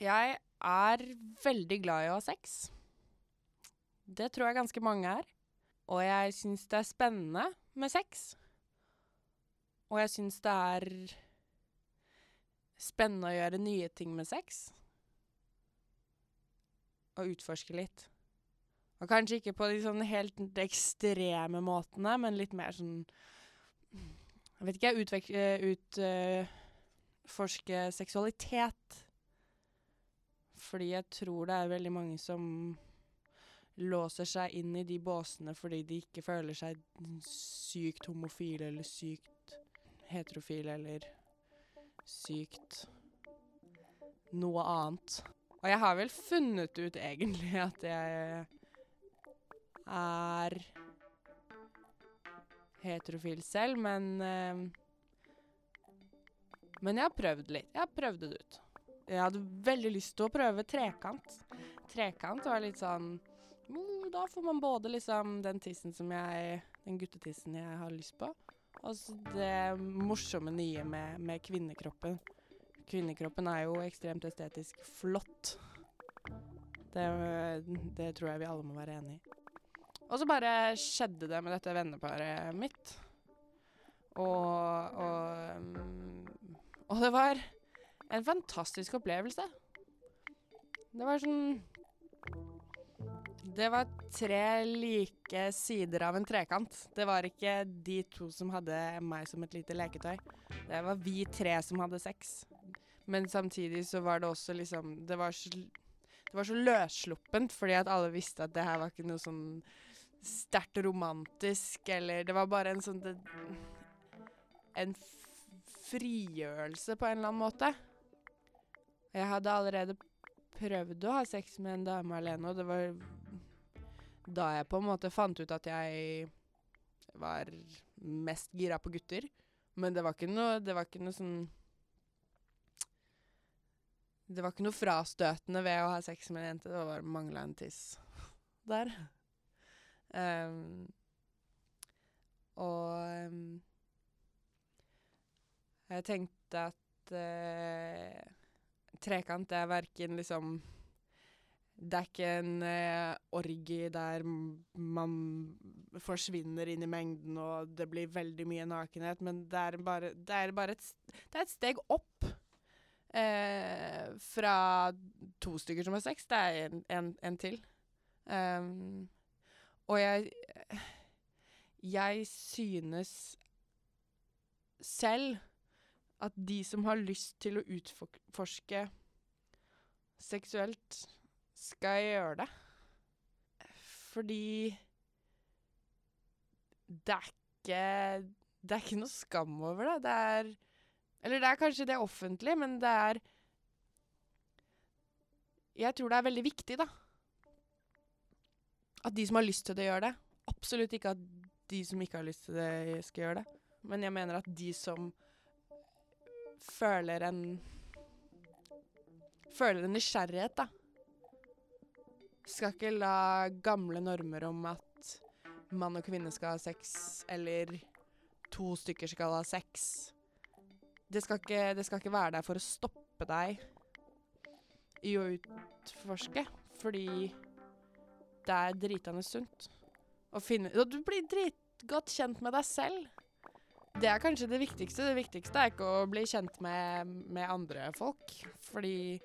Jeg er veldig glad i å ha sex. Det tror jeg ganske mange er. Og jeg syns det er spennende med sex. Og jeg syns det er spennende å gjøre nye ting med sex. Og utforske litt. Og kanskje ikke på de sånn helt ekstreme måtene, men litt mer sånn Jeg vet ikke, utforske ut, uh, seksualitet. Fordi jeg tror det er veldig mange som låser seg inn i de båsene fordi de ikke føler seg sykt homofile eller sykt heterofile eller sykt noe annet. Og jeg har vel funnet ut egentlig at jeg er heterofil selv, men uh, Men jeg har prøvd litt. Jeg har prøvd det ut. Jeg hadde veldig lyst til å prøve trekant. Trekant var litt sånn mm, Da får man både liksom den tissen som jeg Den guttetissen jeg har lyst på, og så det morsomme nye med, med kvinnekroppen. Kvinnekroppen er jo ekstremt estetisk flott. Det, det tror jeg vi alle må være enig i. Og så bare skjedde det med dette venneparet mitt. Og, og, um, og det var en fantastisk opplevelse. Det var sånn Det var tre like sider av en trekant. Det var ikke de to som hadde meg som et lite leketøy. Det var vi tre som hadde sex. Men samtidig så var det også liksom Det var så, det var så løssluppent, fordi at alle visste at det her var ikke noe sånn sterkt romantisk, eller Det var bare en sånn det, En frigjørelse på en eller annen måte. Jeg hadde allerede prøvd å ha sex med en dame alene, og det var da jeg på en måte fant ut at jeg var mest gira på gutter. Men det var ikke noe Det var ikke noe sånn Det var ikke noe frastøtende ved å ha sex med en jente, det var bare mangla en tiss der. Um, og um, jeg tenkte at uh, trekant er verken liksom Det er ikke en eh, orgi der man forsvinner inn i mengden og det blir veldig mye nakenhet, men det er bare, det er bare et, det er et steg opp. Eh, fra to stykker som har sex. Det er en, en, en til. Um, og jeg Jeg synes selv at de som har lyst til å utforske seksuelt, skal gjøre det. Fordi det er ikke Det er ikke noe skam over det. Det er Eller det er kanskje det offentlige, men det er Jeg tror det er veldig viktig, da at de som har lyst til det, gjør det. Absolutt ikke at de som ikke har lyst til det, skal gjøre det. Men jeg mener at de som føler en Føler en nysgjerrighet, da. Skal ikke la gamle normer om at mann og kvinne skal ha sex, eller to stykker skal ha sex det skal, ikke, det skal ikke være der for å stoppe deg i å utforske, fordi det er dritende sunt. Å finne du blir dritgodt kjent med deg selv. Det er kanskje det viktigste. Det viktigste er ikke å bli kjent med, med andre folk, fordi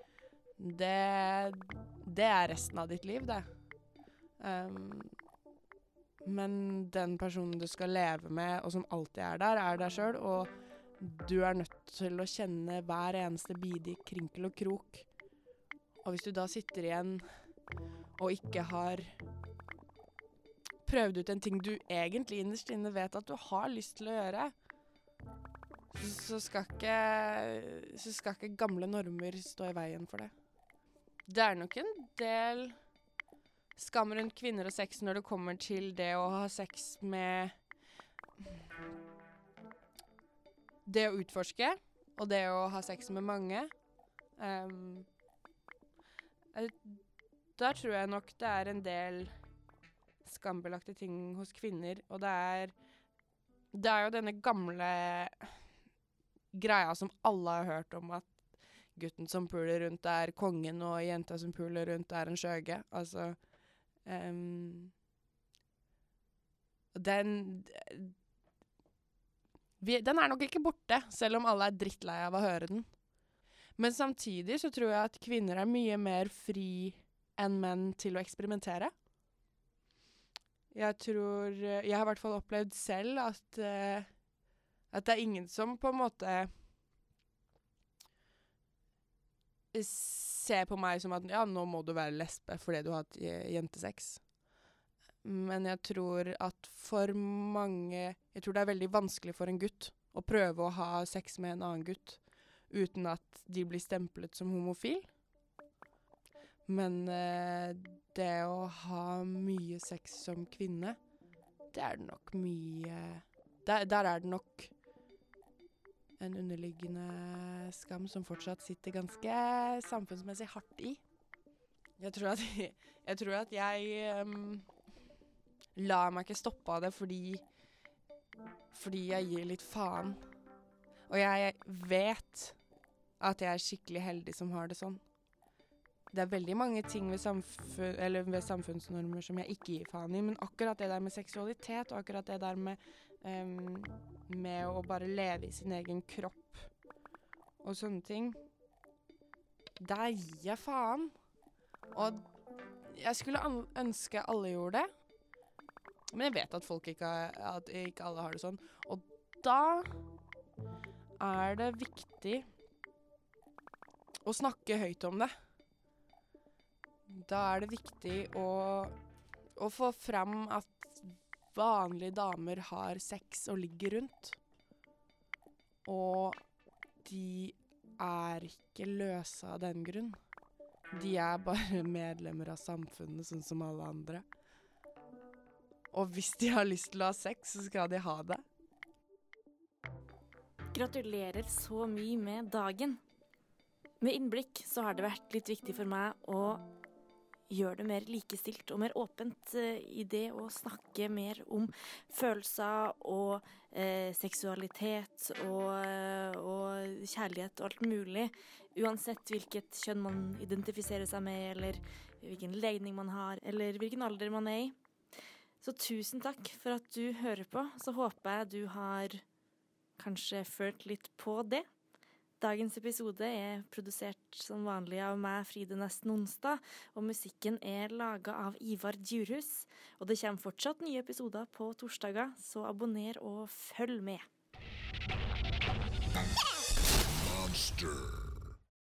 det Det er resten av ditt liv, det. Um, men den personen du skal leve med, og som alltid er der, er deg sjøl, og du er nødt til å kjenne hver eneste bidige krinkel og krok. Og hvis du da sitter igjen og ikke har prøvd ut en ting du egentlig innerst inne vet at du har lyst til å gjøre, så skal ikke, så skal ikke gamle normer stå i veien for det. Det er nok en del skam rundt kvinner og sex når det kommer til det å ha sex med Det å utforske og det å ha sex med mange. Um, da tror jeg nok det er en del skambelagte ting hos kvinner, og det er Det er jo denne gamle greia som alle har hørt om, at gutten som puler rundt, er kongen, og jenta som puler rundt, er en skjøge. Altså um, Den vi, Den er nok ikke borte, selv om alle er drittlei av å høre den. Men samtidig så tror jeg at kvinner er mye mer fri enn menn til å eksperimentere. Jeg tror Jeg har i hvert fall opplevd selv at uh, at det er ingen som på en måte ser på meg som at ja, nå må du være lesbe fordi du har hatt jentesex. Men jeg tror at for mange Jeg tror det er veldig vanskelig for en gutt å prøve å ha sex med en annen gutt uten at de blir stemplet som homofil. Men eh, det å ha mye sex som kvinne, det er det nok mye der, der er det nok en underliggende skam som fortsatt sitter ganske samfunnsmessig hardt i. Jeg tror at jeg, jeg, tror at jeg um, lar meg ikke stoppe av det fordi fordi jeg gir litt faen. Og jeg vet at jeg er skikkelig heldig som har det sånn. Det er veldig mange ting ved, samfunn, ved samfunnsnormer som jeg ikke gir faen i, men akkurat det der med seksualitet og akkurat det der med med å bare leve i sin egen kropp og sånne ting. Der gir jeg faen. Og jeg skulle ønske alle gjorde det. Men jeg vet at folk ikke, at ikke alle har det sånn. Og da er det viktig å snakke høyt om det. Da er det viktig å, å få fram at vanlige damer har sex og ligger rundt. Og de er ikke løse av den grunn. De er bare medlemmer av samfunnet, sånn som alle andre. Og hvis de har lyst til å ha sex, så skal de ha det. Gratulerer så mye med dagen. Med innblikk så har det vært litt viktig for meg å gjør det mer likestilt og mer åpent eh, i det å snakke mer om følelser og eh, seksualitet og, eh, og, kjærlighet og alt mulig. Uansett hvilket kjønn man identifiserer seg med, eller hvilken legning man har, eller hvilken alder man er i. Så tusen takk for at du hører på. Så håper jeg du har kanskje følt litt på det. Dagens episode er produsert som vanlig av meg, Fride Nesten Onsdag, og musikken er laga av Ivar Djurhus. Og det kommer fortsatt nye episoder på torsdager, så abonner og følg med. Monster.